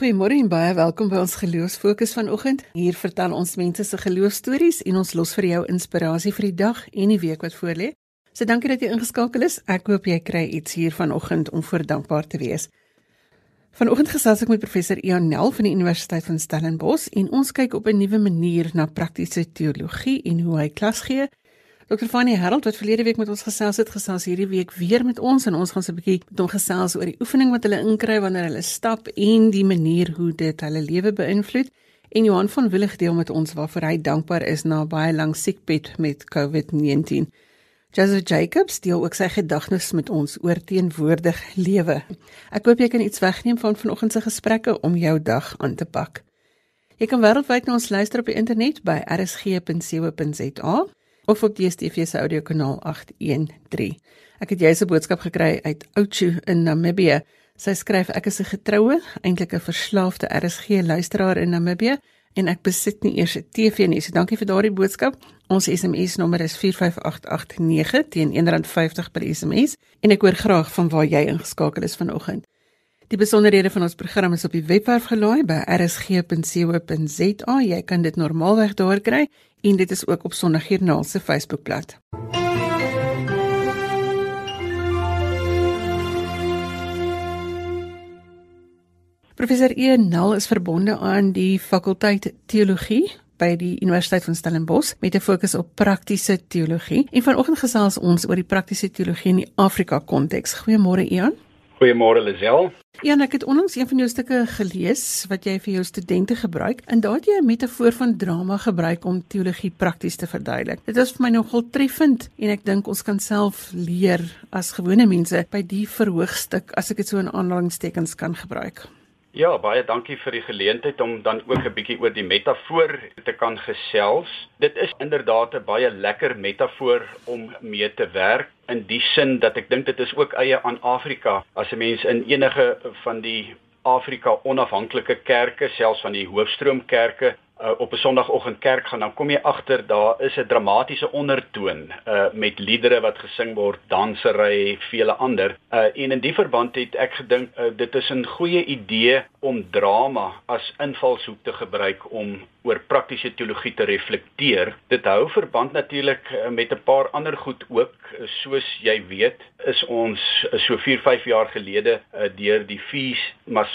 Goeiemôre en baie welkom by ons Geloofsfokus vanoggend. Hier vertel ons mense se geloofstories en ons los vir jou inspirasie vir die dag en die week wat voorlê. So dankie dat jy ingeskakel is. Ek hoop jy kry iets hier vanoggend om voor dankbaar te wees. Vanoggend gesels ek met professor Ian Nel van die Universiteit van Stellenbosch en ons kyk op 'n nuwe manier na praktiese teologie en hoe hy klas gee. Dr. Fanny Harold wat verlede week met ons gesels het, gesels hierdie week weer met ons en ons gaan so 'n bietjie met hom gesels oor die oefening wat hulle inkry wanneer hulle stap en die manier hoe dit hulle lewe beïnvloed. En Johan van Willig deel met ons waarvoor hy dankbaar is na baie lank siekbed met COVID-19. Joseph Jacobs deel ook sy gedagtes met ons oor teenwoordig lewe. Ek hoop jy kan iets wegneem van vanoggend se gesprekke om jou dag aan te pak. Jy kan wêreldwyd na ons luister op die internet by rsg.co.za of op DStv se audiokanaal 813. Ek het 'n boodskap gekry uit Oudtshoorn in Namibië. Sy skryf ek is 'n getroue, eintlik 'n verslaafde RSG luisteraar in Namibië en ek besit nie eers 'n TV nie. So dankie vir daardie boodskap. Ons SMS nommer is 45889 teen R1.50 per SMS en ek hoor graag van waar jy ingeskakel is vanoggend. Die besonderhede van ons program is op die webwerf gelaai by rsg.co.za. Jy kan dit normaalweg daar kry en dit is ook op Sondagjoernaal se Facebookblad. Professor Ian Nel is verbonde aan die fakulteit teologie by die Universiteit van Stellenbosch met 'n fokus op praktiese teologie. En vanoggend gesels ons oor die praktiese teologie in die Afrika konteks. Goeiemôre Ian. Goeiemôre Lisel. Ja, ek het onlangs een van jou stukke gelees wat jy vir jou studente gebruik en daar het jy 'n metafoor van drama gebruik om teologie prakties te verduidelik. Dit was vir my nogal treffend en ek dink ons kan self leer as gewone mense by die verhoogstuk as ek dit so in aanhalingstekens kan gebruik. Ja, baie dankie vir die geleentheid om dan ook 'n bietjie oor die metafoor te kan gesels. Dit is inderdaad 'n baie lekker metafoor om mee te werk in die sin dat ek dink dit is ook eie aan Afrika. As 'n mens in enige van die Afrika onafhanklike kerke, selfs van die hoofstroomkerke uh, op 'n Sondagoggend kerk gaan, dan kom jy agter daar is 'n dramatiese ondertoon uh met liedere wat gesing word, dansery, vele ander. Uh en in die verband het ek gedink uh, dit is 'n goeie idee om drama as invalshoek te gebruik om oor praktiese teologie te reflekteer. Dit hou verband natuurlik met 'n paar ander goed ook, soos jy weet, is ons so 4-5 jaar gelede deur die Fees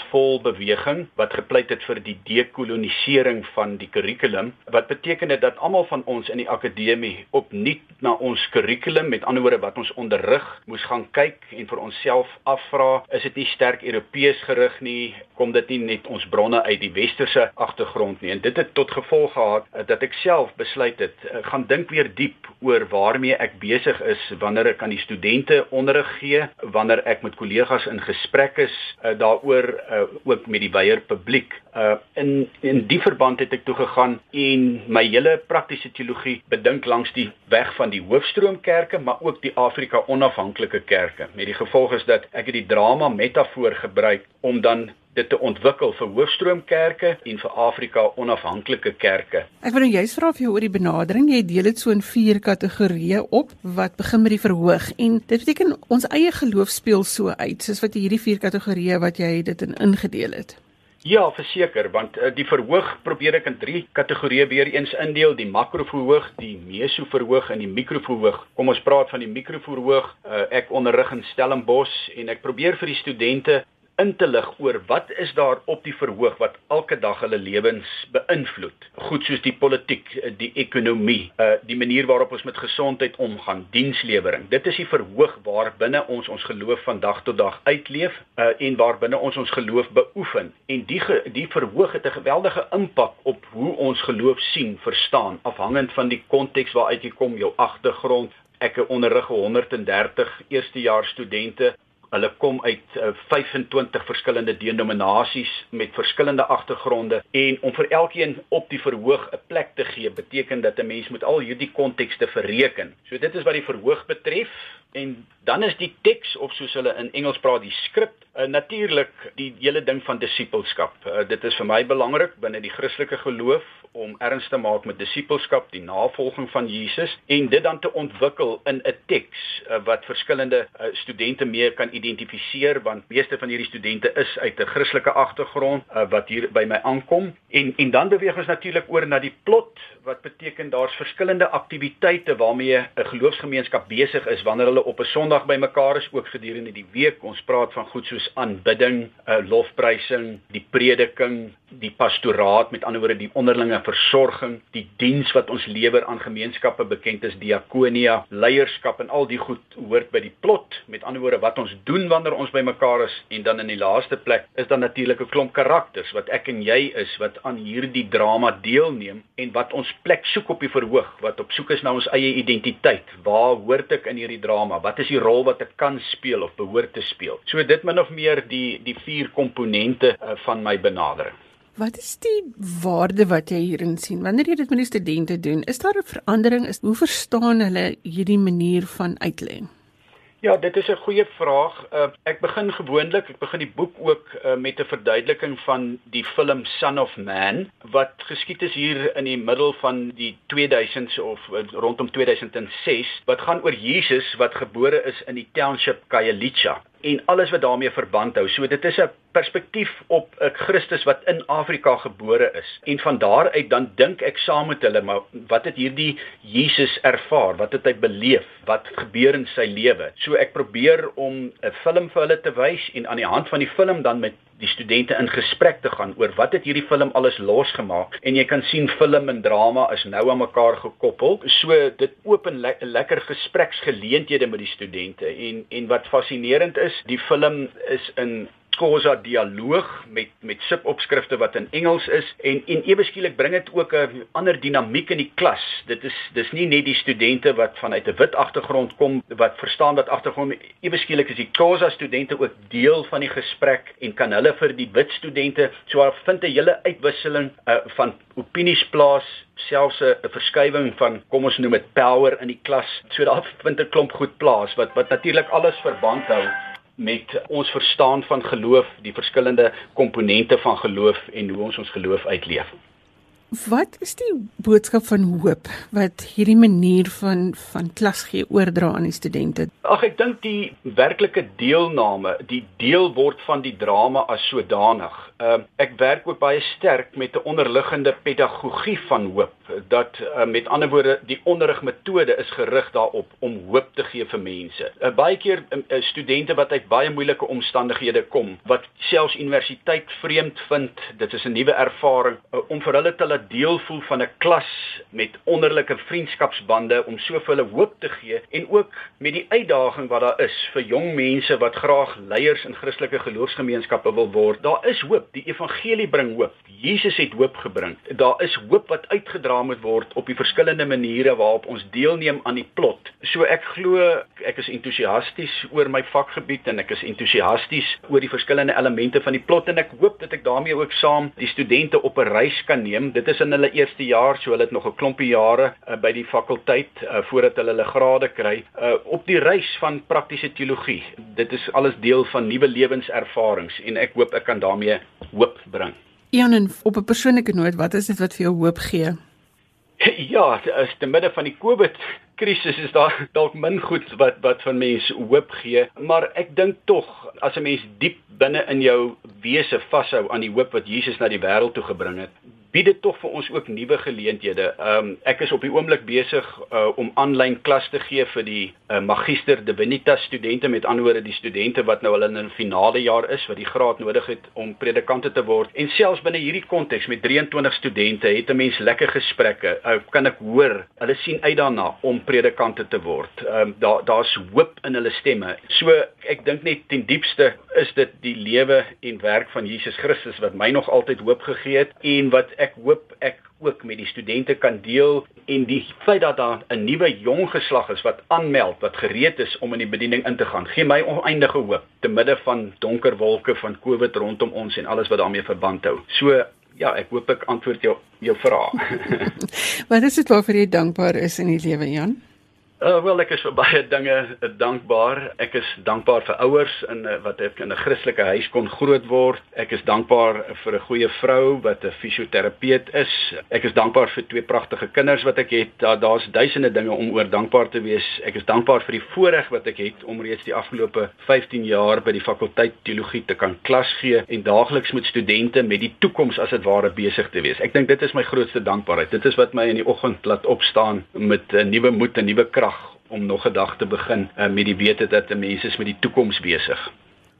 Fall beweging wat gepleit het vir die dekolonisering van die kurrikulum wat beteken dit dat almal van ons in die akademie opnuut na ons kurrikulum met ander woorde wat ons onderrig moes gaan kyk en vir onsself afvra is dit nie sterk Europees gerig nie? Kom dit nie net ons bronne uit die westerse agtergrond nie? En dit het tot gevolg gehad eh, dat ek self besluit het eh, gaan dink weer diep oor waarmee ek besig is wanneer ek aan die studente onderrig gee wanneer ek met kollegas in gesprek is uh, daaroor uh, ook met die wyeer publiek uh, in in die verband het ek toe gegaan en my hele praktiese teologie bedink langs die weg van die hoofstroomkerke maar ook die Afrika onafhanklike kerke. Met die gevolg is dat ek die drama metafoor gebruik om dan dit te ontwikkel vir hoofstroomkerke en vir Afrika onafhanklike kerke. Ek wil nou juist vra of jy oor die benadering, jy deel dit so in vier kategorieë op wat begin met die verhoog en dit beteken ons eie geloof speel so uit soos wat hierdie vier kategorieë wat jy dit in ingedeel het. Ja, verseker, want uh, die verhoog probeer ek in drie kategorieë weer eens indeel, die makroverhoog, die mesoverhoog en die mikroverhoog. Kom ons praat van die mikroverhoog. Uh, ek onderrig in Stellenbosch en ek probeer vir die studente in te lig oor wat is daar op die verhoog wat elke dag hulle lewens beïnvloed. Goed soos die politiek, die ekonomie, uh die manier waarop ons met gesondheid omgaan, dienslewering. Dit is die verhoog waar binne ons ons geloof van dag tot dag uitleef uh en waar binne ons ons geloof beoefen. En die die verhoog het 'n geweldige impak op hoe ons geloof sien, verstaan, afhangend van die konteks waaruit jy kom, jou agtergrond, ek onderrig 130 eerstejaars studente Hulle kom uit uh, 25 verskillende denominasies met verskillende agtergronde en om vir elkeen op die verhoog 'n plek te gee beteken dat 'n mens moet al hierdie kontekste verreken. So dit is wat die verhoog betref en dan is die teks of soos hulle in Engels praat die skrip Uh, Natuurlik die hele ding van disippelskap. Uh, dit is vir my belangrik binne die Christelike geloof om erns te maak met disippelskap, die navolging van Jesus en dit dan te ontwikkel in 'n teks uh, wat verskillende uh, studente mee kan identifiseer want meeste van hierdie studente is uit 'n Christelike agtergrond uh, wat hier by my aankom en en dan beweeg ons natuurlik oor na die plot wat beteken daar's verskillende aktiwiteite waarmee 'n geloofsgemeenskap besig is wanneer hulle op 'n Sondag bymekaar is ook gedurende die week. Ons praat van goed soos aanbidding, 'n uh, lofprysing, die prediking, die pastoraat, met ander woorde die onderlinge versorging, die diens wat ons lewer aan gemeenskappe bekend is diakonia, leierskap en al die goed hoort by die plot. Met ander woorde wat ons doen wanneer ons bymekaar is en dan in die laaste plek is dan natuurlik 'n klomp karakters wat ek en jy is wat aan hierdie drama deelneem en wat ons plek soek op die verhoog, wat op soek is na ons eie identiteit. Waar hoort ek in hierdie drama? Wat is die rol wat ek kan speel of behoort te speel? So dit min of meer die die vier komponente uh, van my benadering. Wat is die waarde wat jy hierin sien? Wanneer jy dit met die studente doen, is daar 'n verandering? Is hoe verstaan hulle hierdie manier van uitlê? Ja, dit is 'n goeie vraag. Uh, ek begin gewoonlik, ek begin die boek ook uh, met 'n verduideliking van die film Son of Man wat geskied is hier in die middel van die 2000s of uh, rondom 2006 wat gaan oor Jesus wat gebore is in die township Khayelitsha en alles wat daarmee verband hou. So dit is 'n perspektief op 'n Christus wat in Afrika gebore is. En van daar uit dan dink ek saam met hulle, maar wat het hierdie Jesus ervaar? Wat het hy beleef? Wat gebeur in sy lewe? So ek probeer om 'n film vir hulle te wys en aan die hand van die film dan met die studente in gesprek te gaan oor wat het hierdie film alles losgemaak. En jy kan sien film en drama is nou aan mekaar gekoppel. So dit open le lekker gespreksgeleenthede met die studente. En en wat fascinerend is die film is in Xhosa dialoog met met subopskrifte wat in Engels is en en ewe skielik bring dit ook 'n ander dinamiek in die klas. Dit is dis nie net die studente wat vanuit 'n wit agtergrond kom wat verstaan wat agtergrond ewe skielik is die Xhosa studente ook deel van die gesprek en kan hulle vir die wit studente so daar vind 'n hele uitwisseling uh, van opinies plaas selfs 'n verskywing van kom ons noem dit power in die klas. So daar vind 'n klomp goed plaas wat wat natuurlik alles verband hou met ons verstaan van geloof, die verskillende komponente van geloof en hoe ons ons geloof uitleef. Wat is die boodskap van hoop wat hierdie manier van van klas gee oordra aan die studente? Ag ek dink die werklike deelname, die deel word van die drama as sodanig. Uh, ek werk ook baie sterk met 'n onderliggende pedagogie van hoop dat uh, met ander woorde die onderrigmetode is gerig daarop om hoop te gee vir mense. Uh, baie keer uh, studente wat uit baie moeilike omstandighede kom, wat selfs universiteit vreemd vind, dit is 'n nuwe ervaring uh, om vir hulle te laat deel voel van 'n klas met onderlinge vriendskapsbande om so vir hulle hoop te gee en ook met die uitdaging wat daar is vir jong mense wat graag leiers in Christelike geloofsgemeenskappe wil word. Daar is hoop. Die evangelie bring hoop. Jesus het hoop gebring. Daar is hoop wat uitgedra moet word op die verskillende maniere waarop ons deelneem aan die plot. So ek glo ek is entoesiasties oor my vakgebied en ek is entoesiasties oor die verskillende elemente van die plot en ek hoop dat ek daarmee ook saam die studente op 'n reis kan neem. Dit is in hulle eerste jaar, so hulle het nog 'n klompie jare uh, by die fakulteit uh, voordat hulle hulle grade kry uh, op die reis van praktiese teologie. Dit is alles deel van nuwe lewenservarings en ek hoop ek kan daarmee hoop bring. Jan, op 'n persoonlike noot, wat is dit wat vir jou hoop gee? Ja, as te midde van die COVID krisis is daar dalk min goed wat wat van mense hoop gee, maar ek dink tog as 'n mens diep binne in jou wese vashou aan die hoop wat Jesus na die wêreld toe gebring het, bied dit tog vir ons ook nuwe geleenthede. Ehm um, ek is op die oomblik besig uh, om aanlyn klas te gee vir die uh, Magister Divinitas studente met anderwoorde die studente wat nou al in 'n finale jaar is wat die graad nodig het om predikante te word. En selfs binne hierdie konteks met 23 studente het 'n mens lekker gesprekke. Uh, kan ek hoor hulle sien uit daarna om predikante te word. Ehm um, daar daar's hoop in hulle stemme. So ek dink net ten diepste is dit die lewe en werk van Jesus Christus wat my nog altyd hoop gegee het en wat ek hoop ek ook met die studente kan deel en die feit dat daar 'n nuwe jong geslag is wat aanmeld wat gereed is om in die bediening in te gaan gee my oneindige hoop te midde van donker wolke van Covid rondom ons en alles wat daarmee verband hou. So ja, ek hoop ek antwoord jou jou vraag. wat is dit waarvoor jy dankbaar is in die lewe Jan? Uh, wel ek is vir baie dinge uh, dankbaar. Ek is dankbaar vir ouers in uh, wat ek in 'n Christelike huis kon grootword. Ek is dankbaar vir 'n goeie vrou wat 'n fisioterapeut is. Ek is dankbaar vir twee pragtige kinders wat ek het. Daar daar's duisende dinge om oor dankbaar te wees. Ek is dankbaar vir die voorreg wat ek het om reeds die afgelope 15 jaar by die fakulteit teologie te kan klas gee en daagliks met studente met die toekoms as dit ware besig te wees. Ek dink dit is my grootste dankbaarheid. Dit is wat my in die oggend laat opstaan met 'n nuwe moed en nuwe krag om nog 'n dag te begin uh, met die wete dat 'n mens is met die toekoms besig.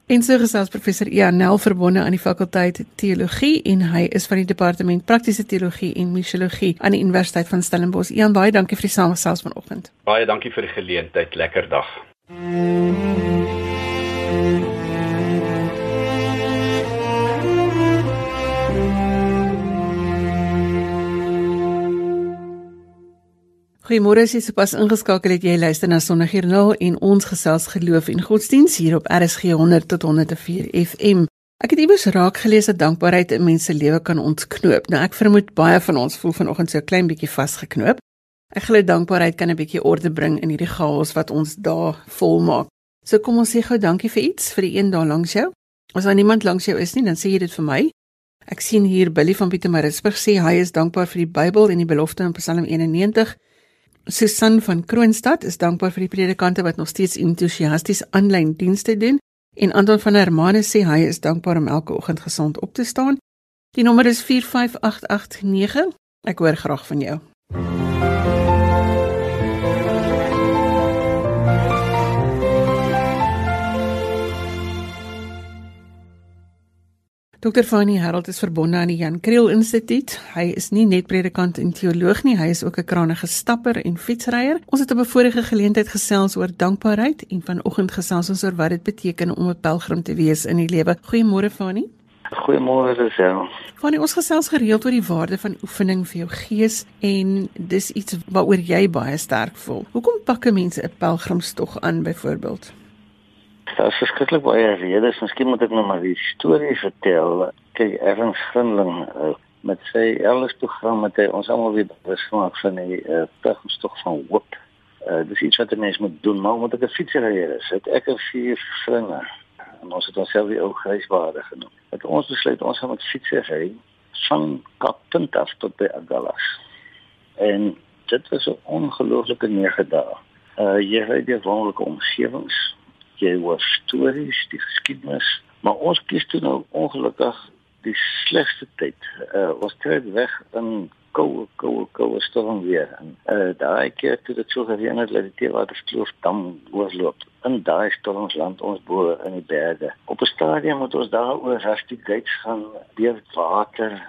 En so gesels professor Ianel verbonde aan die fakulteit teologie en hy is van die departement praktiese teologie en misiologie aan die Universiteit van Stellenbosch. Ian baie dankie vir die samesels vanoggend. Baie dankie vir die geleentheid. Lekker dag. Mm -hmm. Goeiemôre, as jy sopas ingeskakel het, jy luister na Sondagjoernaal en ons gesels geloof en godsdiens hier op RSG 100 tot 104 FM. Ek het iewers raak gelees dat dankbaarheid 'n mens se lewe kan ontknoop. Nou ek vermoed baie van ons voel vanoggend so 'n klein bietjie vasgeknoop. Ek glo dankbaarheid kan 'n bietjie orde bring in hierdie chaos wat ons daar volmaak. So kom ons sê gou dankie vir iets vir die een daar langs jou. As daar niemand langs jou is nie, dan sê jy dit vir my. Ek sien hier Billy van Pietermaritzburg sê hy is dankbaar vir die Bybel en die belofte in Psalm 91. Susan van Kroonstad is dankbaar vir die predikante wat nog steeds entoesiasties aanlyn dienste doen en Anton van Hermanus sê hy is dankbaar om elke oggend gesond op te staan. Die nommer is 45889. Ek hoor graag van jou. Dr. Fanny Harold is verbonde aan die Jan Kriel Instituut. Hy is nie net predikant en teoloog nie, hy is ook 'n krangige stapper en fietsryer. Ons het op 'n vorige geleentheid gesels oor dankbaarheid en vanoggend gesels ons oor wat dit beteken om 'n pelgrim te wees in die lewe. Goeiemôre Fanny. Goeiemôre Lisel. Fanny, ons gesels gereeld oor die waarde van oefening vir jou gees en dis iets waaroor jy baie sterk voel. Hoekom pak 'n mens 'n pelgrimstog aan byvoorbeeld? Daar is verskriklik baie redes. Miskien moet ek nou maar die storie vertel. Kyk, Erns Gunling uh, met sy Ellis program met hy, ons almal weer bewus gemaak van die uh, eh, pelgrimstog van hoop. Uh, dis iets wat 'n mens moet doen, maar omdat ek 'n fietsryer is, het ek 'n vier vriende en ons het onsself die ou grysbare genoem. Het ons besluit ons gaan met fietsie ry van Kappunt af tot by Agallas. En dit was 'n ongelooflike nege dae. Uh jy ry deur wonderlike omgewings jy hoor stories, die geskiedenis, maar ons kies toe nou ongelukkig die slegste tyd. Uh ons trek weg in koue koue koue storm weer. En uh daai keer toe dit so gereën het, dat die Teewaterskloof dam oorloop. In daai storms land ons bo in die berge. Op 'n stadium moet ons daar oor Rusty Gates gaan deur water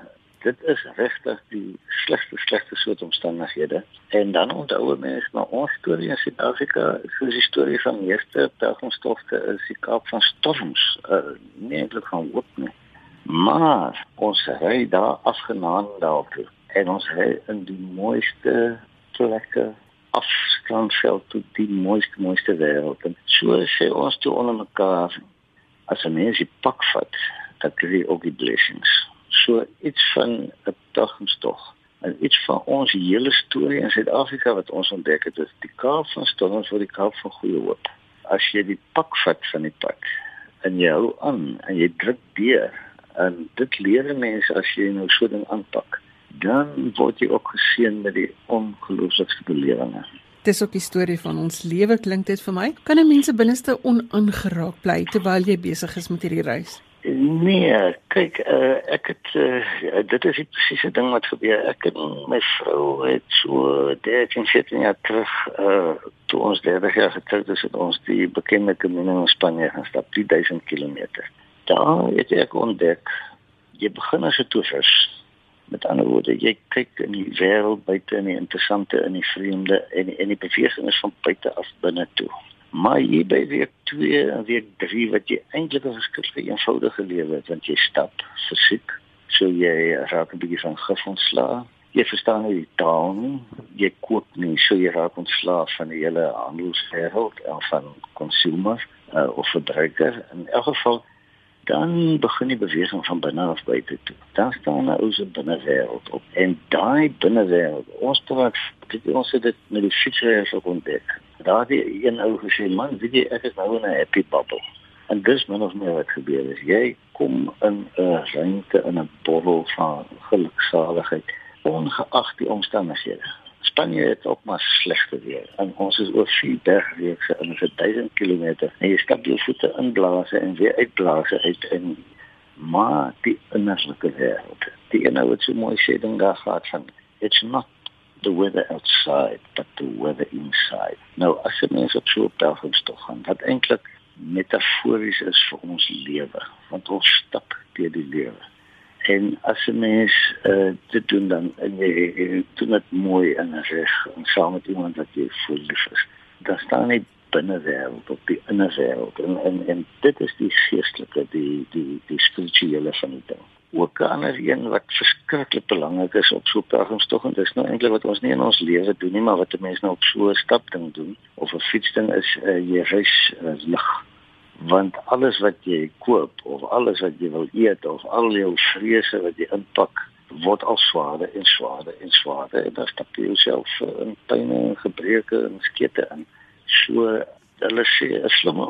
dit is regtig die slegste slegste soort omstandighede. En dan onthou mense maar ons storie in Suid-Afrika soos die storie van meeste pelgrimstogte is die Kaap van storms uh, nie eintlik van hoop nie. Maar ons ry daar afgenaan daartoe en ons ry in die mooiste plekke afstandveld tot die mooiste mooiste wêreld. En so sê ons toe onder mekaar as 'n mens die pak vat dat kry ook die blessings so iets van 'n dagmstog en iets van ons hele storie in Suid-Afrika wat ons ontdek het is die Kaap van Storm vir die Kaap van Goeie Hoop. As jy die pak vat van die pad en jy hou aan en jy druk deur en dit leer mense as jy nou so ding aanpak, dan word jy ook geseën met die ongelooflikste belewings. Dis ook die storie van ons lewe klink dit vir my. Kan 'n mens se binneste onaangeraak bly terwyl jy besig is met hierdie reis? Nee, kyk, uh, ek het uh, dit is die presiese ding wat gebeur. Ek en my vrou het so 13 jaar terug uh toe ons 30 jaar getroud is, het ons die bekende Camino in Spanje gestap, 3000 km. Daar het ek ontdek jy begin as 'n toerist. Met ander woorde, jy kyk in die wêreld buite en die interessante en die vreemde en en die beweging is van buite af binne toe. Maar hier by week 2 en week 3 wat jy eintlik 'n verskriklik eenvoudige lewe het want jy stap fisiek, so jy raak 'n bietjie van gif ontslae. Jy verstaan nie die taal nie. Jy koop nie, so jy raak ontslae van die hele handelswêreld en van consumer uh, of verbruiker. In elk geval dan begin die beweging van binne af buite toe. Dan staan 'n ou se binnewêreld op en daai binnewêreld, ons praat Dit ons het dit met die fietsryers ook ontdek. Daar het een ou gesê, "Man, weet jy, ek is nou in 'n happy bubble." En dis min of meer wat gebeur is. Jy kom in 'n ruimte in 'n bottel van geluksaligheid ongeag die omstandighede. Spanje het ook maar slegte weer. En ons is oor vier bergreekse in 'n 1000 km. En jy stap jou voete inblaas en weer uitblaas uit in maar die innerlike wêreld. Die ene wat so mooi sê dan daar gaat van it's not the weather outside but the weather inside. Nou as jy mens op so 'n pelgrimstocht gaan, wat eintlik metafories is vir ons lewe, want ons stap deur die lewe. En as 'n mens uh, dit doen dan jy doen dit mooi en reg en saam met iemand wat jy voel lief is, dan staan jy binne wêreld op die inner wêreld en, en en dit is die geestelike die die die spirituele van ding. Ook ander een wat verskriklik belangrik is op so 'n pelgrimstog en dis nou eintlik wat ons nie in ons lewe doen nie, maar wat 'n mens nou op so 'n stap ding doen of 'n fietsding is uh, jy reis uh, lig want alles wat jy koop of alles wat jy wil eet of al jou vrese wat jy inpak word al swaarder en swaarder en swaarder en dan stap jy jouself in pyn en gebreke en skete in. So hulle sê is slim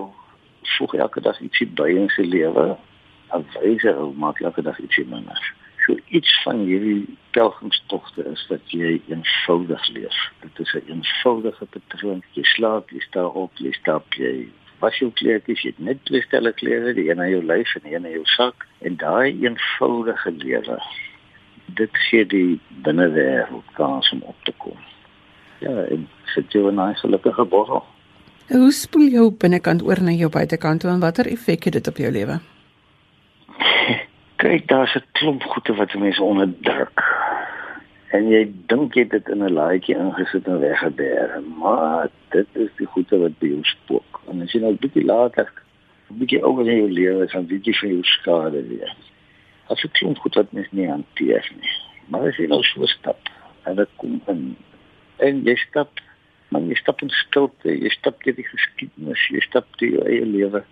voeg elke dag ietsie by in sy lewe en wyse hoe maak elke dag ietsie minder. So iets van hierdie pelgrimstogte is dat jy eenvoudig leef. Dit is 'n eenvoudige patroon. Jy slaap jy staan op jy stap jy was jou kleertjies jy het net twee stelle klere die een aan jou lyf en die een in jou sak en daai eenvoudige lewe dit gee die binnewêreld kans om op te kom ja en sit jy 'n gelukkige borrel Hoe spoel jou binnekant oor na jou buitekant toe en watter effek het dit op jou lewe? Kyk, daar's 'n klomp goede wat mense onderdruk. En jy dink jy dit in 'n laaitjie ingesit en weggeberg, maar dit is die goede wat by jou spook. En as jy nou 'n bietjie later 'n bietjie oor in jou lewe gaan, bietjie vir jou skade weer. As jy klomp goed wat mens nie hanteer nie. Maar as jy nou so stap en dit kom in en jy stap maar jy stap in stilte, jy stap deur die geskiedenis, jy stap deur jou eie lewe.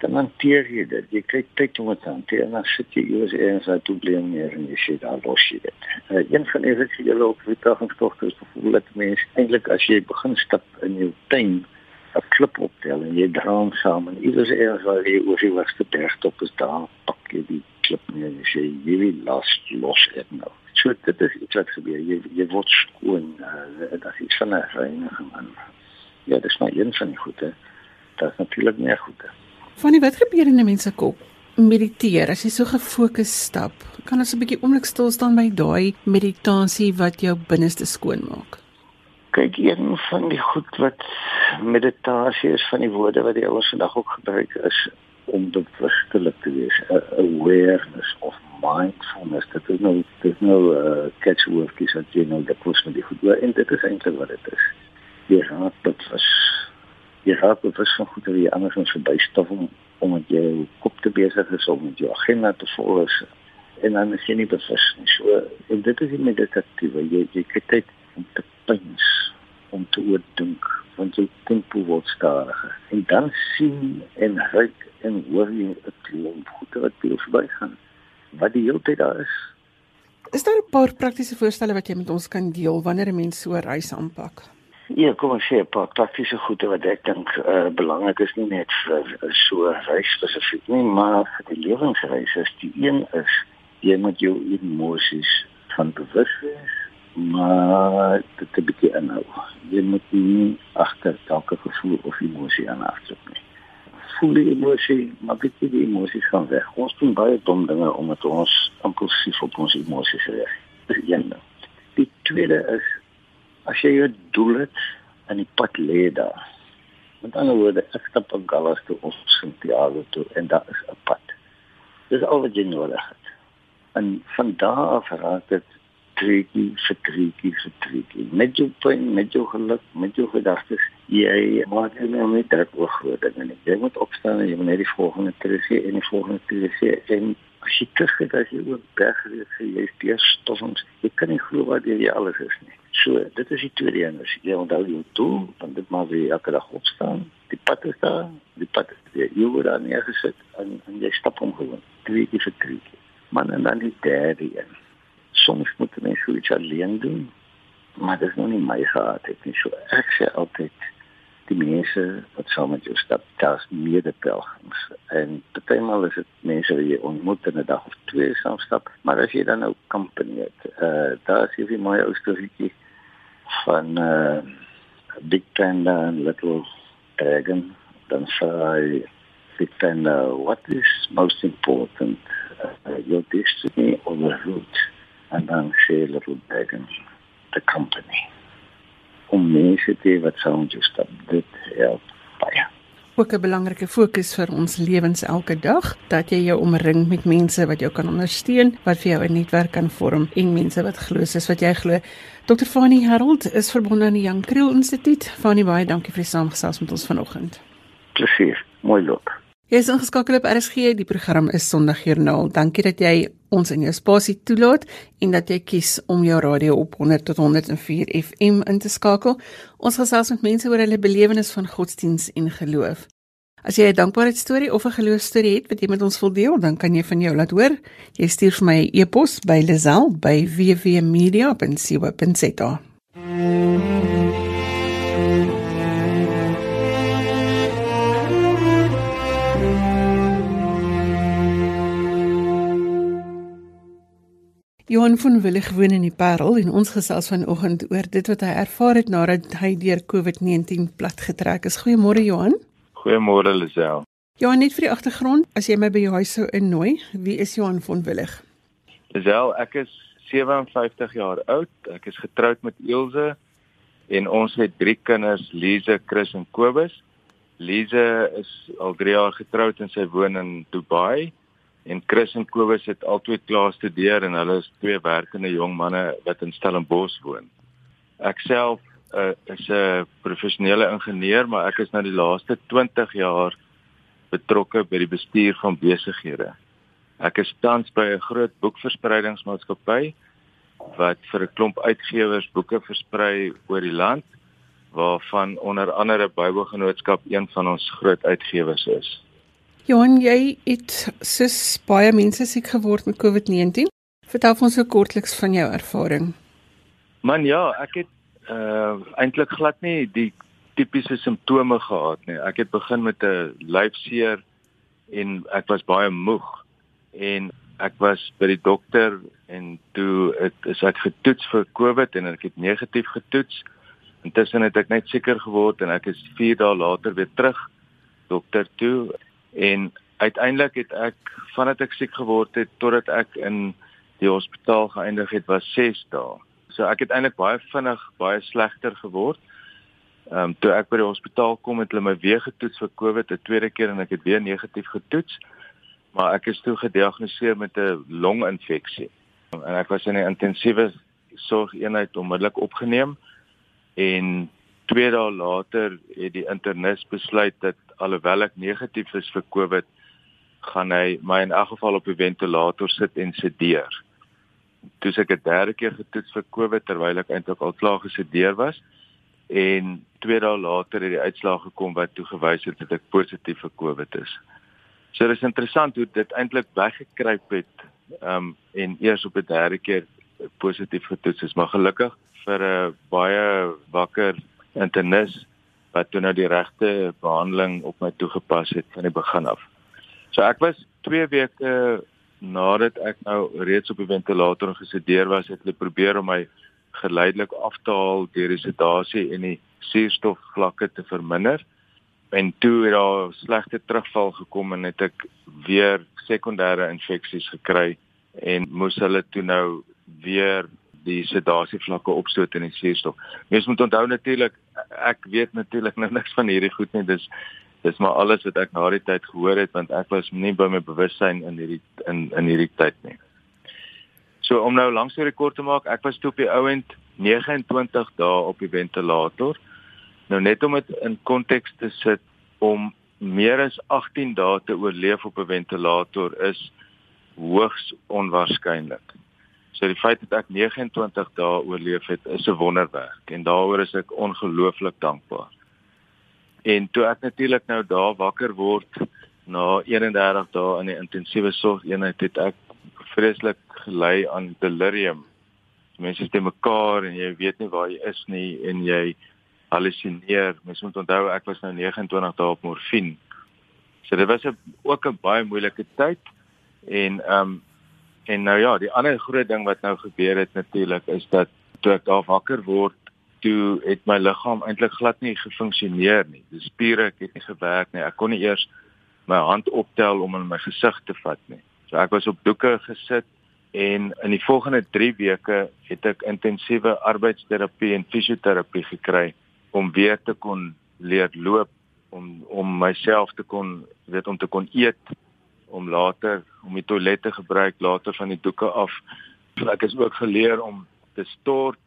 Dan hanteer jy dit. Jy kry tyd om dit te hanteer en dan sit jy eers eens uit toe bly meer en jy sê daar los jy dit. Uh, een van die wat jy loop vir dagingstogte is gevoel dat mense eintlik as jy begin stap in jou tuin 'n klip optel en jy draam saam en iewers eers waar jy oor die hoogste berg top is daar pak jy die klip neer en sê jy wil los los dit nou. So dit is iets wat gebeur. Jy jy word skoon uh, dit is van 'n reiniging man ja dis maar een van die goede. Dit is natuurlik meer goede. Van die wat gebeur in 'n mens se kop? Mediteer as jy so gefokus stap kan ons 'n bietjie oomblik stil staan by daai meditasie wat jou binneste skoon maak kyk een van die goed wat meditasie is van die woorde wat die ouers vandag ook gebruik is om bewustelik te wees awareness of mindfulness. Dit is nou dit is nou 'n uh, catchword wat jy nou kos met die goed en dit is eintlik wat dit is. Jy raak dit was jy raak dit was van goed wat jy anders ons verbystaf om om met jou kop te besig is om met jou agenda te volg en dan is jy nie bewus nie. So en dit is die meditatiewe. Jy jy kyk om te pins om te oordink want jy tempo word stadiger en dan sien en ruik en hoor jy 'n klomp goede wat by jou verbygaan wat die hele tyd daar is. Is daar 'n paar praktiese voorstelle wat jy met ons kan deel wanneer 'n mens so 'n reis aanpak? Ja, kom ons sê 'n paar praktiese goede wat ek dink uh, belangrik is nie net vir uh, so 'n reis spesifiek nie, maar vir die lewensreis is die een is jy moet jou emosies van bewus wees, maar dit 'n bietjie inhou. Jy moet nie agter elke gevoel of emosie aan afdruk nie voel die emosie, maar weet jy die emosies gaan weg. Ons doen baie dom dinge omdat ons impulsief op ons emosies reageer. Die tweede is as jy jou doel het en die pad lê daar. Met ander woorde, ek stap op Gallas toe of Santiago toe en daar is 'n pad. Dis al wat jy nodig het. En van daar af raak dit treetjie vir treetjie vir treetjie. Met jou pyn, met jou geluk, met jou gedagtes jy maak nie meer met druk oor groot dinge. Jy moet opstaan en jy moet net die volgende tree sê en die volgende tree sê en as jy teruggaan as jy oor berge sê jy is die stoffens. Jy kan nie glo wat jy alles is nie. So, dit is die tweede een. As jy onthou jou doel, dan dit maar weer elke dag opstaan. Die pad is daar, die pad is daar. Jy word daar neergesit en en jy stap om gewoon. Keer vir keer. Maar en dan die derde een. Soms moet net so iets alleen doen maar dit is nog nie my gehad het nie. So ek sê altyd die mense wat saam met jou stap, daar's medepelgrims. En partymal is dit mense wat jy ontmoet in 'n dag of twee saam stap, maar as jy dan nou company het, uh daar is hierdie mooi ou storieetjie van uh Big Panda and Little Dragon. Dan sê Big Panda, what is most important? Uh, your destiny or the route? And then say Little Dragon, the company om mense te wat sou ons stap dit help baie. Ook 'n belangrike fokus vir ons lewens elke dag, dat jy jou omring met mense wat jou kan ondersteun, wat vir jou 'n netwerk kan vorm en mense wat glo soos wat jy glo. Dr. Fanny Harold is verbonde aan die Jan Kriel Instituut. Fanny, baie dankie vir die saamgesels met ons vanoggend. Plesier. Mooi loop. Jy is ingeskakel op RSG. Die program is Sondagjoernaal. Dankie dat jy ons in jou spasie toelaat en dat jy kies om jou radio op 100 tot 104 FM in te skakel. Ons gesels met mense oor hulle belewenis van godsdiens en geloof. As jy 'n dankbaarheidstorie of 'n geloofstorie het wat jy met ons wil deel, dan kan jy van jou laat hoor. Jy stuur vir my 'n e e-pos by lazel@wwmedia.co.za. Johan van Wille gewoon in die Parel en ons gesels vanoggend oor dit wat hy ervaar het nadat hy deur COVID-19 platgetrek is. Goeiemôre Johan. Goeiemôre Lisel. Johan, net vir die agtergrond, as jy my by jou huis sou innooi, wie is Johan van Wille? Lisel, ek is 57 jaar oud. Ek is getroud met Ilse en ons het drie kinders, Lize, Chris en Kobus. Lize is al 3 jaar getroud en sy woon in Dubai en Chris en Kobus het albei klaar studeer en hulle is twee werkende jong manne wat in Stellenbosch woon. Ek self uh, is 'n professionele ingenieur, maar ek is nou die laaste 20 jaar betrokke by die bestuur van besighede. Ek is tans by 'n groot boekverspreidingsmaatskappy wat vir 'n klomp uitgewers boeke versprei oor die land waarvan onder andere Bybelgenootskap een van ons groot uitgewers is. Johan, jy het sis baie mense siek geword met COVID-19. Vertel ons so kortliks van jou ervaring. Man ja, ek het uh eintlik glad nie die tipiese simptome gehad nie. Ek het begin met 'n lyfseer en ek was baie moeg en ek was by die dokter en toe het is ek getoets vir COVID en ek het negatief getoets. Intussen het ek net seker geword en ek is 4 dae later weer terug dokter toe en uiteindelik het ek vandat ek siek geword het totdat ek in die hospitaal geëindig het was 6 dae. So ek het eintlik baie vinnig baie slegter geword. Ehm um, toe ek by die hospitaal kom het hulle my weer getoets vir COVID 'n tweede keer en ek het weer negatief getoets. Maar ek is toe gediagnoseer met 'n longinfeksie. En ek was in 'n intensiewe sorgeenheid onmiddellik opgeneem en 2 dae later het die internis besluit dat alhoewel ek negatief is vir COVID, gaan hy my in elk geval op die ventilator sit en sedeer. Toe ek 'n derde keer getoets vir COVID terwyl ek eintlik al klaar gesedeer was en 2 dae later het die uitslaag gekom wat toe gewys het dat ek positief vir COVID is. So dit is interessant hoe dit eintlik weggekruip het um en eers op 'n derde keer positief getoets is, maar gelukkig vir 'n baie wakker internis wat toe nou die regte behandeling op my toegepas het van die begin af. So ek was 2 weke nadat ek nou reeds op die ventilator gesedeer was, het hulle probeer om my geleidelik af te haal deur die sedasie en die suurstofvlakke te verminder. En toe het daar slegte terugval gekom en het ek weer sekondêre infeksies gekry en moes hulle toe nou weer die sedasievlakke opstoot in die suurstof. Mens moet onthou natuurlik ek weet natuurlik nou niks van hierdie goed nie. Dis dis maar alles wat ek na die tyd gehoor het want ek was nie by my bewussyn in hierdie in in hierdie tyd nie. So om nou langs die rekord te maak, ek was toe op die ouend 29 dae op die ventilator. Nou net om dit in konteks te sit om meer as 18 dae te oorleef op 'n ventilator is hoogs onwaarskynlik. So die feit dat ek 29 dae oorleef het, is 'n wonderwerk en daaroor is ek ongelooflik dankbaar. En toe ek natuurlik nou daar wakker word na 31 dae in die intensiewe sorgeenheid het ek vreeslik gelei aan delirium mense is te mekaar en jy weet nie waar jy is nie en jy hallusineer. Mens moet onthou ek was nou 29 dae op morfine. So dit was 'n ook 'n baie moeilike tyd en ehm um, en nou ja, die ander groot ding wat nou gebeur het natuurlik is dat toe ek daar wakker word, toe het my liggaam eintlik glad nie gefunksioneer nie. Die spiere het nie gewerk nie. Ek kon nie eers my hand optel om in my gesig te vat nie. So ek was op doeke gesit en in die volgende 3 weke het ek intensiewe arbeidsterapie en fisioterapie gekry om weer te kon leer loop om om myself te kon weet om te kon eet om later om die toilet te gebruik later van die doeke af. So ek is ook geleer om te stort.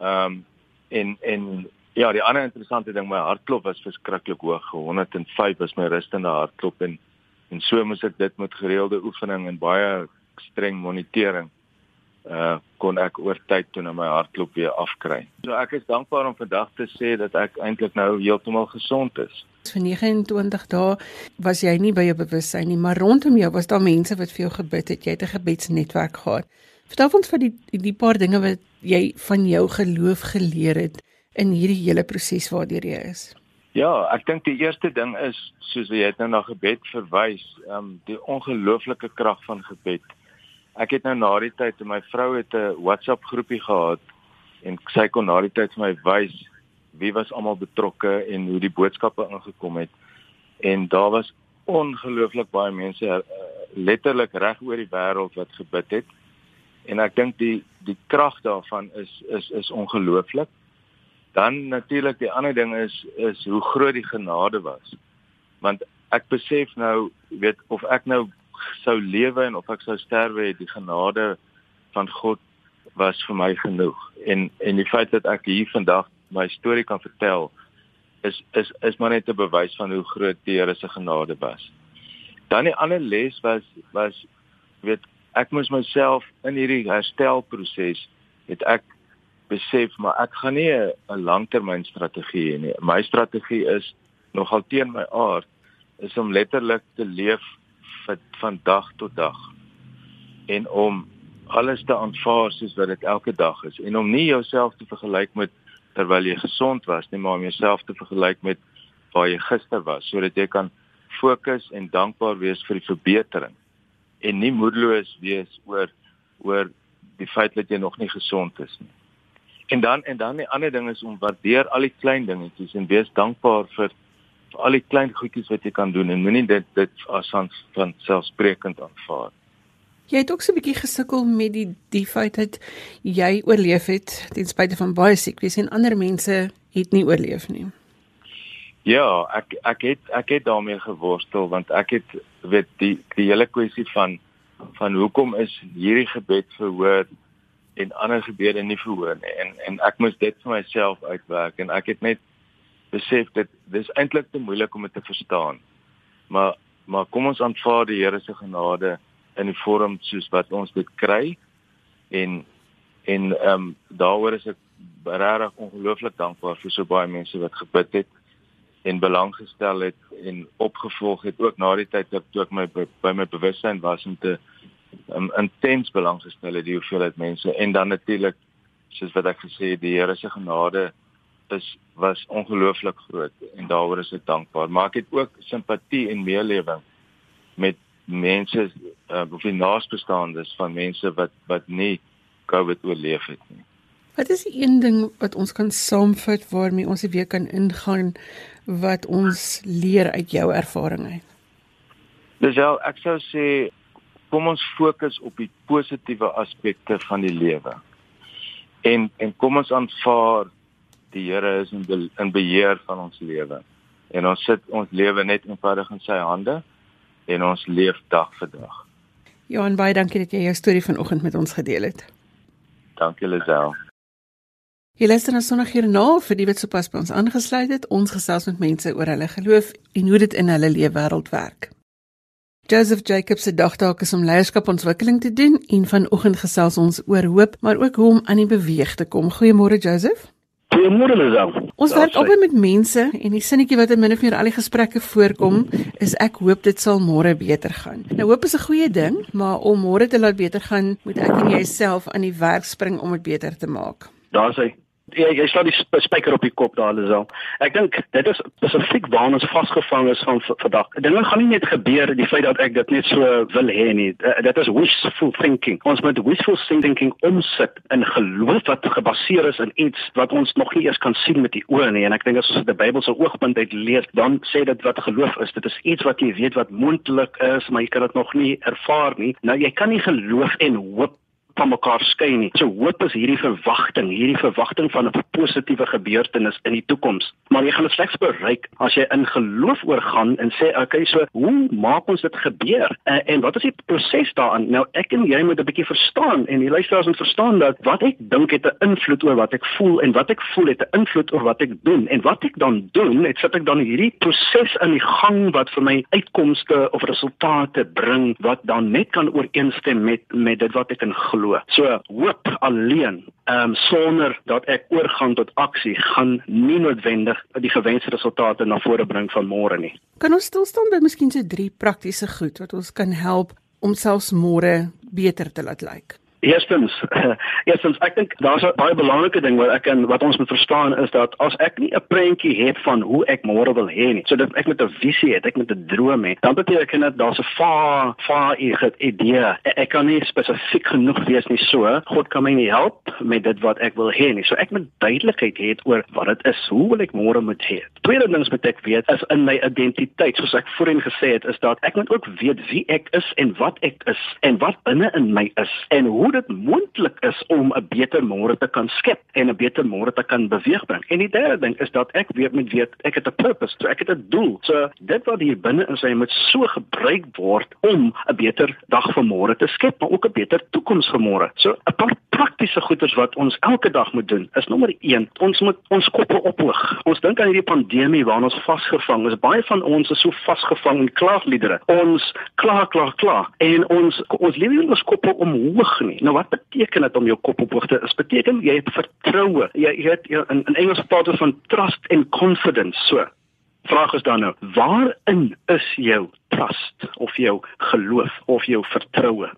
Ehm um, en en ja, die ander interessante ding my hartklop was verskriklik hoog. 105 was my rustende hartklop en en so moes ek dit met gereelde oefening en baie streng monitering uh kon ek oor tyd toe na my hartklop weer afkry. So ek is dankbaar om vandag te sê dat ek eintlik nou heeltemal gesond is. Vir 29 dae was jy nie by jou bewussyn nie, maar rondom jou was daar mense wat vir jou gebid het. Jy het 'n gebedsnetwerk gehad. Vertel ons van die die paar dinge wat jy van jou geloof geleer het in hierdie hele proses waardeur jy is. Ja, ek dink die eerste ding is soos jy het nou na gebed verwys, ehm um, die ongelooflike krag van gebed ek het nou na die tyd my vrou het 'n WhatsApp groepie gehad en sy kon na die tyd vir my wys wie was almal betrokke en hoe die boodskappe ingekom het? En daar was ongelooflik baie mense uh, letterlik reg oor die wêreld wat gebid het. En ek dink die die krag daarvan is is is ongelooflik. Dan natuurlik die ander ding is is hoe groot die genade was. Want ek besef nou weet of ek nou sou lewe en of ek sou sterwe, die genade van God was vir my genoeg. En en die feit dat ek hier vandag my storie kan vertel is is is maar net 'n bewys van hoe groot die Here se genade was. Dan die ander les was was weet ek moes myself in hierdie herstelproses het ek besef maar ek gaan nie 'n langtermynstrategie hê nie. My strategie is nogal teen my aard is om letterlik te leef van van dag tot dag en om alles te aanvaar soos wat dit elke dag is en om nie jouself te vergelyk met terwyl jy gesond was nie maar om jouself te vergelyk met waar jy gister was sodat jy kan fokus en dankbaar wees vir die verbetering en nie moedeloos wees oor oor die feit dat jy nog nie gesond is nie. En dan en dan die ander ding is om waardeer al die klein dingetjies en wees dankbaar vir vir al die klein goedjies wat jy kan doen en moenie dit dit as van selfsprekend aanvaar. Jy het ook so 'n bietjie gesukkel met die die feit dat jy oorleef het ten spyte van baie siek wees en ander mense het nie oorleef nie. Ja, ek ek het ek het daarmee geworstel want ek het weet die die hele kwessie van van hoekom is hierdie gebed verhoor en ander gebede nie verhoor nie en en ek moes dit vir myself uitwerk en ek het net besef dit dis eintlik te moeilik om dit te verstaan. Maar maar kom ons aanvaar die Here se genade in die vorm soos wat ons dit kry en en ehm um, daaroor is ek regtig ongelooflik dankbaar vir so baie mense wat gebid het en belang gestel het en opgevolg het ook na die tyd dat ek my by my bewussyn was om te um, intens belang gestel het die hoeveelheid mense en dan natuurlik soos wat ek gesê het die Here se genade is was ongelooflik groot en daaroor is ek dankbaar. Maar ek het ook simpatie en meelewing mense uh, of die naasbestaandes van mense wat wat nie COVID oorleef het nie. Wat is die een ding wat ons kan saamvat waarmee ons weer kan ingaan wat ons leer uit jou ervaring uit? Dis wel, ek sou sê kom ons fokus op die positiewe aspekte van die lewe. En en kom ons aanvaar die Here is in be, in beheer van ons lewe. En ons sit ons lewe net eenvoudig in sy hande en ons leef dag vir dag. Johan, baie dankie dat jy jou storie vanoggend met ons gedeel het. Dankie Lisel. Hier luister ons nou hierna vir die wat sopas by ons aangesluit het. Ons gesels met mense oor hulle geloof en hoe dit in hulle lewe wêreld werk. Joseph Jacobs se dagtaak is om leierskapontwikkeling te doen en vanoggend gesels ons oor hoop, maar ook hoe om aan die beweeg te kom. Goeiemôre Joseph. Goeiemôre Lisel. Ons werk albei met mense en die sinnetjie wat in min of meer al die gesprekke voorkom is ek hoop dit sal môre beter gaan. Nou hoop is 'n goeie ding, maar om môre te laat beter gaan, moet ek en jouself aan die werk spring om dit beter te maak. Daar's hy. Ja, jy slaan die spyker op die kop daar Lisel. Ek dink dit is spesifiek waar ons vasgevang is van vandag. Dinge gaan nie net gebeur die feit dat ek dit net so wil hê nie. Dit is wishful thinking. Ons moet wishful thinking omsit in geloof wat gebaseer is in iets wat ons nog nie eers kan sien met die oë nie. En ek dink as ons die Bybelse oogpunt uit lees, dan sê dit wat geloof is. Dit is iets wat jy weet wat moontlik is, maar jy kan dit nog nie ervaar nie. Nou jy kan nie geloof en hoop van mekaar skei nie. So hoop is hierdie verwagting, hierdie verwagting van 'n positiewe gebeurtenis in die toekoms. Maar jy gaan dit slegs bereik as jy in geloof oorgaan en sê, "Oké, okay, so hoe maak ons dit gebeur?" En, en wat is die proses daarin? Nou ek en jy moet 'n bietjie verstaan en die luisteraars moet verstaan dat wat ek dink het 'n invloed oor wat ek voel en wat ek voel het 'n invloed oor wat ek doen. En wat ek dan doen, net sit ek dan hierdie proses in die gang wat vir my uitkomste of resultate bring wat dan net kan ooreenstem met met dit wat ek in glo glo. So hoop alleen, ehm um, sonder dat ek oorgaan tot aksie, gaan nie noodwendig die gewenste resultate na vore bring van môre nie. Kan ons stil staan by miskien so drie praktiese goed wat ons kan help om selfs môre beter te laat lyk? Like? Eerstens, eerstens ek dink daar's 'n baie belangrike ding wat ek en wat ons moet verstaan is dat as ek nie 'n prentjie het van hoe ek môre wil hê nie, sodat ek met 'n visie het, ek met 'n droom het, dan beteken dit daar's 'n va va idee. Ek kan nie spesifiek genoeg wees nie so. God kan my nie help met dit wat ek wil hê nie. So ek moet duidelikheid hê oor wat dit is. Hoe wil ek môre moet hê? Tweede ding wat ek weet is in my identiteit, soos ek voorheen gesê het, is dat ek moet ook weet wie ek is en wat ek is en wat binne in my is en hoe dit moontlik is om 'n beter môre te kan skep en 'n beter môre te kan beweeg bring. En die derde ding is dat ek weet met weet ek het 'n purpose, so ek het 'n doel. So dit wat hier binne in sy moet so gebruik word om 'n beter dag vir môre te skep, maar ook 'n beter toekoms vir môre. So 'n paar praktiese goeders wat ons elke dag moet doen is nommer 1, ons moet ons koppe ophoog. Ons dink aan hierdie pandemie waarin ons vasgevang is. Baie van ons is so vasgevang in klaagliedere. Ons kla kla kla en ons ons lewe in ons koppe omhoog nie. Nou wat beteken dit om jou kop op hoogte? Dit beteken jy het vertroue. Jy het in, in Engels praat ons van trust and confidence. So, vraag is dan nou, waarin is jou trust of jou geloof of jou vertroue?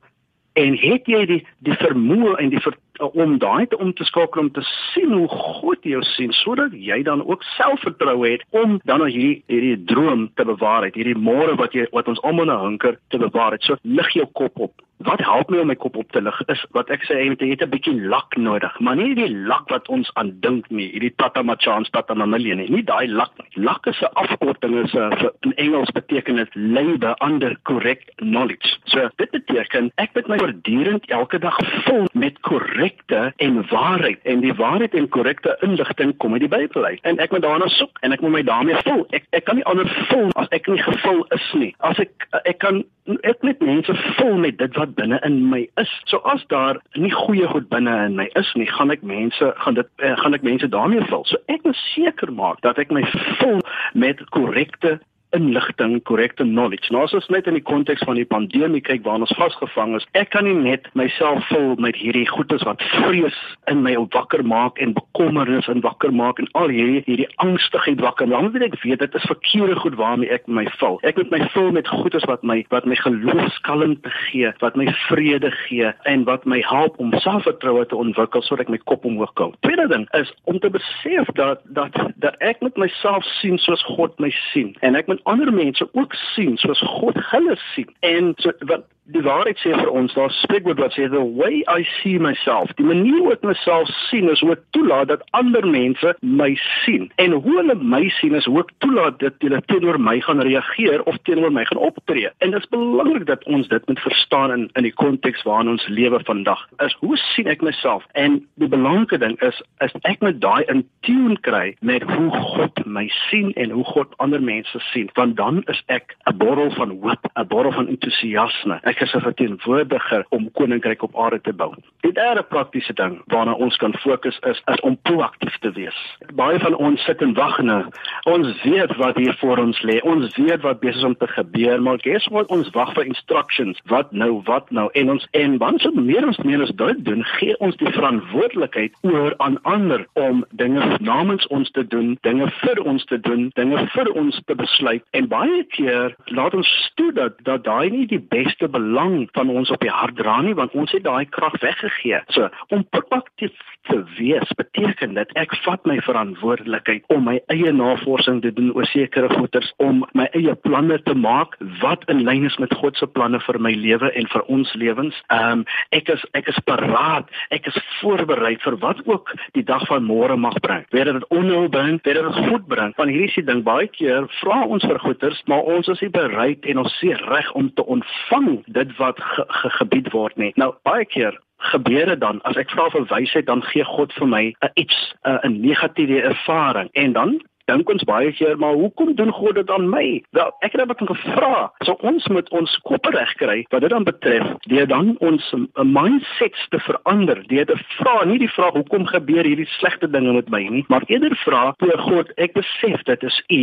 En het jy die die vermoë en die ver, om daai te om te skakel om te sien hoe God jou sien sodat jy dan ook selfvertroue het om dan nou hierdie hierdie droom te bewaar, hierdie môre wat jy wat ons almal na hunker te bewaar. So lig jou kop op wat help my om my kop op te lig is wat ek sê jy het 'n bietjie lak nodig, maar nie die lak wat ons aan dink nie, hierdie tata machans tata mamalie nie, nie daai lak nie. Lak is 'n afkorting is 'n in Engels beteken dit labor under correct knowledge. So dit beteken ek moet my voortdurend elke dag vul met korrekte en waarheid en die waarheid en korrekte inligting kom uit die Bybel uit. En ek moet daarna soek en ek moet my daarmee vul. Ek ek kan nie anders vul as ek nie gevul is nie. As ek ek kan ek net mense vul met dit wat binne in my is. So as daar nie goeie goed binne in my is nie, gaan ek mense gaan dit eh, gaan ek mense daarmee vul. So ek moet seker maak dat ek my vul met korrekte inligting, korrekte knowledge. Nou as ons net in die konteks van die pandemie kyk waar ons vasgevang is, ek kan nie net myself vul met hierdie goedes wat vrees in my wakker maak en bekommernis en wakker maak en al hierdie hierdie angstigheid wakker. Dan moet ek weet dit is verkeerde goed waarmee ek my vul. Ek moet my vul met goedes wat my wat my geloofskalmte gee, wat my vrede gee en wat my help om selfvertroue te ontwikkel sodat ek my kop omhoog hou. Tweede ding is om te besef dat dat dat ek met myself sien soos God my sien en ek moet moet ander mense ook sien soos God hulle sien. En so wat die waarheid sê vir ons, daar spreekwoord wat sê the way I see myself, die manier hoe ek myself sien is hoe ek toelaat dat ander mense my sien. En hoe hulle my sien is hoe ek toelaat dat hulle teenoor my gaan reageer of teenoor my gaan optree. En dit is belangrik dat ons dit moet verstaan in in die konteks waarin ons lewe vandag. Is hoe sien ek myself? En die belangrike ding is is ek moet daai in tune kry met hoe God my sien en hoe God ander mense sien. Sien, want dan is ek 'n borrel van hoop, 'n borrel van entoesiasme. Ek is 'n verteenwoordiger om koninkryk op aarde te bou. Die derde praktiese ding waarna ons kan fokus is is om proaktief te wees. Baie van ons sit en wag nou. Ons weet wat hier voor ons lê. Ons weet wat besig is om te gebeur, maar guess what? Ons wag vir instructions. Wat nou? Wat nou? En ons en wanneer ons meer ons meer ons dit doen, gee ons die verantwoordelikheid oor aan ander om dinge namens ons te doen, dinge vir ons te doen, dinge vir ons te besluit. En baie keer laat ons toe dat dat daai nie die beste belang van ons op die hart dra nie, want ons het daai krag weggegee. So, om proaktief te wees beteken dat ek vat my verantwoordelikheid om my eie navorsing te doen oor sekere goeters, om my eie planne te maak wat in lyn is met God se planne vir my lewe en vir ons lewens. Ehm um, ek is ek is paraat, ek is voorberei vir wat ook die dag van môre mag bring. Weet dit onheil bring, weet dit goed bring. Van hierdie se ding baie keer vra ons vir goeders, maar ons is nie bereid en ons sê reg om te ontvang dit wat ge, ge, gebied word nie. Nou baie keer gebeure dan? As ek vra vir wysheid dan gee God vir my 'n iets 'n negatiewe ervaring. En dan dink ons baie keer maar hoekom doen God dit aan my? Wel, ek het net gevra. So ons moet ons koppe regkry wat dit dan betref, deur dan ons mindsets te verander. Deur te vra nie die vraag hoekom gebeur hierdie slegte dinge met my nie, maar eerder vra, o God, ek besef dit is U.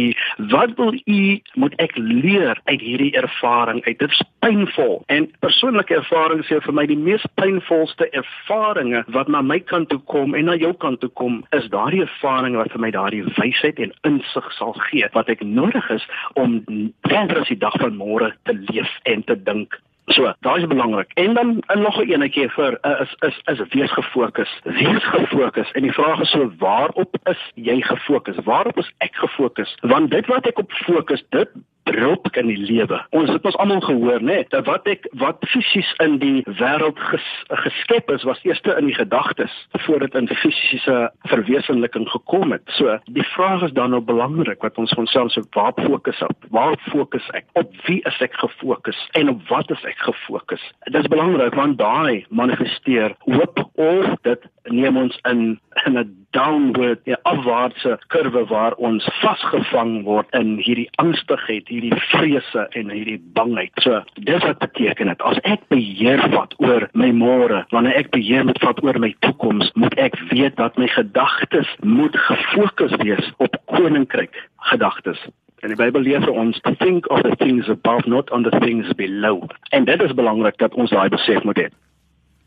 Wat wil U moet ek leer uit hierdie ervaring? Uit dit is pynvol. En persoonlike ervarings sê vir my die mees pynvolste ervarings wat na my kant toe kom en na jou kant toe kom, is daardie ervarings wat vir my daardie wysheid en insig sal gee wat ek nodig is om verder as die dag van môre te leef en te dink. So, daai is belangrik. En dan en nog 'n enetjie vir uh, is is is wees gefokus. Wees gefokus. En die vraag is so waarop is jy gefokus? Waarop is ek gefokus? Want dit wat ek op fokus, dit beroep in die lewe. Ons het ons almal gehoor, né, dat wat ek wat fisies in die wêreld ges, geskep is, was eers in die gedagtes voordat in fisiese verwesenliking gekom het. So, die vraag is dan nou belangrik wat ons onsself so waar fokus op? Waar fokus ek? Op wie is ek gefokus en op wat is ek gefokus? Dit is belangrik want daai manifesteer hoop of dit neem ons in in 'n downward, 'n afwaartse kurwe waar ons vasgevang word in hierdie angstigheid hierdie vrese en hierdie bangheid. So, dis wat beteken dit. As ek beheer vat oor my môre, wanneer ek beheer moet vat oor my toekoms, moet ek weet dat my gedagtes moet gefokus wees op koninkryk gedagtes. En die Bybel leer vir ons to think of the things above not on the things below. En dit is belangrik dat ons daai besef moet hê.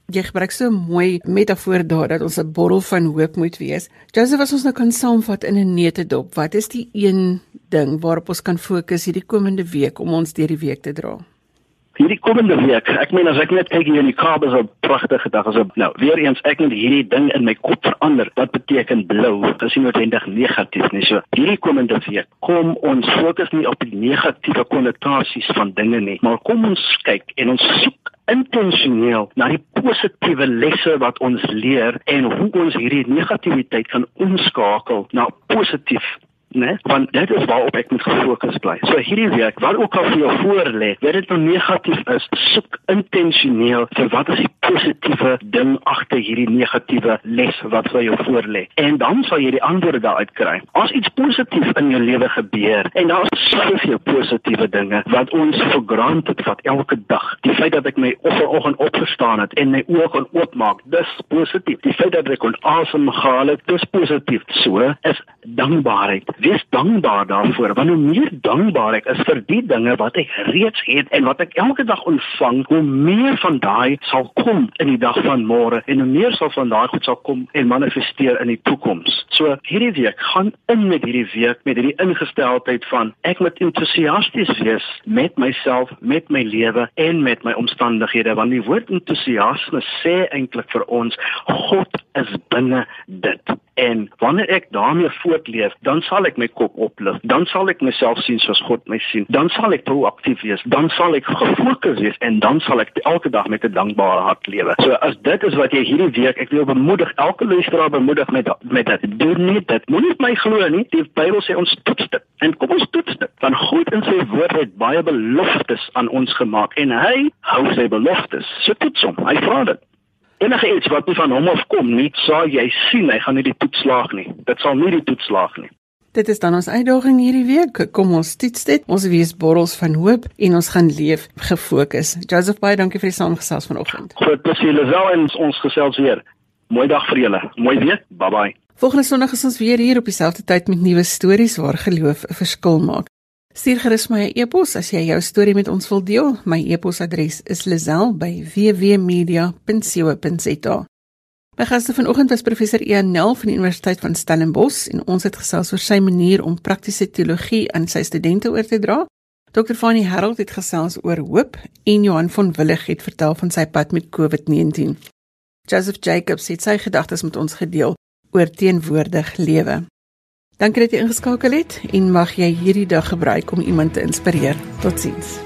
Jy gebruik so 'n mooi metafoor daar dat ons 'n bottel van hoop moet wees. Joseph, as ons nou kan saamvat in 'n neutedop, wat is die een ding waarop ons kan fokus hierdie komende week om ons deur die week te dra? Hierdie komende week, ek meen as ek net kyk hier in die Kaap is 'n pragtige dag. As nou weer eens ek moet hierdie ding in my kop verander. Wat beteken blou? Dit is noodwendig negatief nie. So hierdie komende week, kom ons fokus nie op die negatiewe konnotasies van dinge nie, maar kom ons kyk en ons soek intentioneel na die positiewe lesse wat ons leer en hoe ons hierdie negativiteit kan omskakel na positief né? Want dit is waarop ek moet gefokus bly. So hierdie week, wat ook al vir jou voorlê, weet dit nou negatief is, soek intentioneel vir wat is die positiewe ding agter hierdie negatiewe les wat vir jou voorlê. En dan sal jy die antwoorde daaruit kry. As iets positief in jou lewe gebeur en daar is soveel positiewe dinge wat ons vir granted vat elke dag. Die feit dat ek my oggend opgestaan het en my oë kon oopmaak, dis positief. Die feit dat ek kon asemhaal, dis positief. So is dankbaarheid wees dankbaar daarvoor want hoe meer dankbaar ek is vir die dinge wat ek reeds het en wat ek elke dag ontvang hoe meer van daai sal kom in die dag van môre en hoe meer sal van daai goed sal kom en manifesteer in die toekoms. So hierdie week gaan in met hierdie week met hierdie ingesteldheid van ek moet entoesiasties wees met myself met my lewe en met my omstandighede want die woord entoesiasme sê eintlik vir ons God is binne dit en wanneer ek daarmee voortleef dan sal ek my kop oplig. Dan sal ek myself sien soos God my sien. Dan sal ek proaktief wees. Dan sal ek gefokus wees en dan sal ek elke dag met 'n dankbare hart lewe. So as dit is wat jy hierdie week, ek wil bemoedig elke luisteraar bemoedig met met dit. Doen nie dit. Moenie my glo nie. Die Bybel sê ons toets dit. En kom ons toets dit. Want God in sy woord het baie beloftes aan ons gemaak en hy hou sy beloftes. So toets hom. Hy vra dit. Enige iets wat nie van hom af kom nie, sal jy sien hy gaan nie die toets slaag nie. Dit sal nie die toets slaag nie. Dit is dan ons uitdaging hierdie week. Kom ons toets dit. Ons wees borrels van hoop en ons gaan leef gefokus. Joseph baie dankie vir die saamgesels vanoggend. Groot plesier Lisel en ons gesels weer. Mooi dag vir julle. Mooi week. Bye bye. Volgende Sondag is ons weer hier op dieselfde tyd met nuwe stories waar geloof 'n verskil maak. Stuur gerus my 'n e e-pos as jy jou storie met ons wil deel. My e-posadres is lizel@wwmedia.co.za. My gaste vanoggend was professor Ian Nel van die Universiteit van Stellenbosch en ons het gesels oor sy manier om praktiese teologie aan sy studente oor te dra. Dr. Fanny Harold het gesels oor hoop en Johan van Willig het vertel van sy pad met COVID-19. Joseph Jacobs het sy gedagtes met ons gedeel oor teenwoordig lewe. Dankie dat jy ingeskakel het en mag jy hierdie dag gebruik om iemand te inspireer. Totsiens.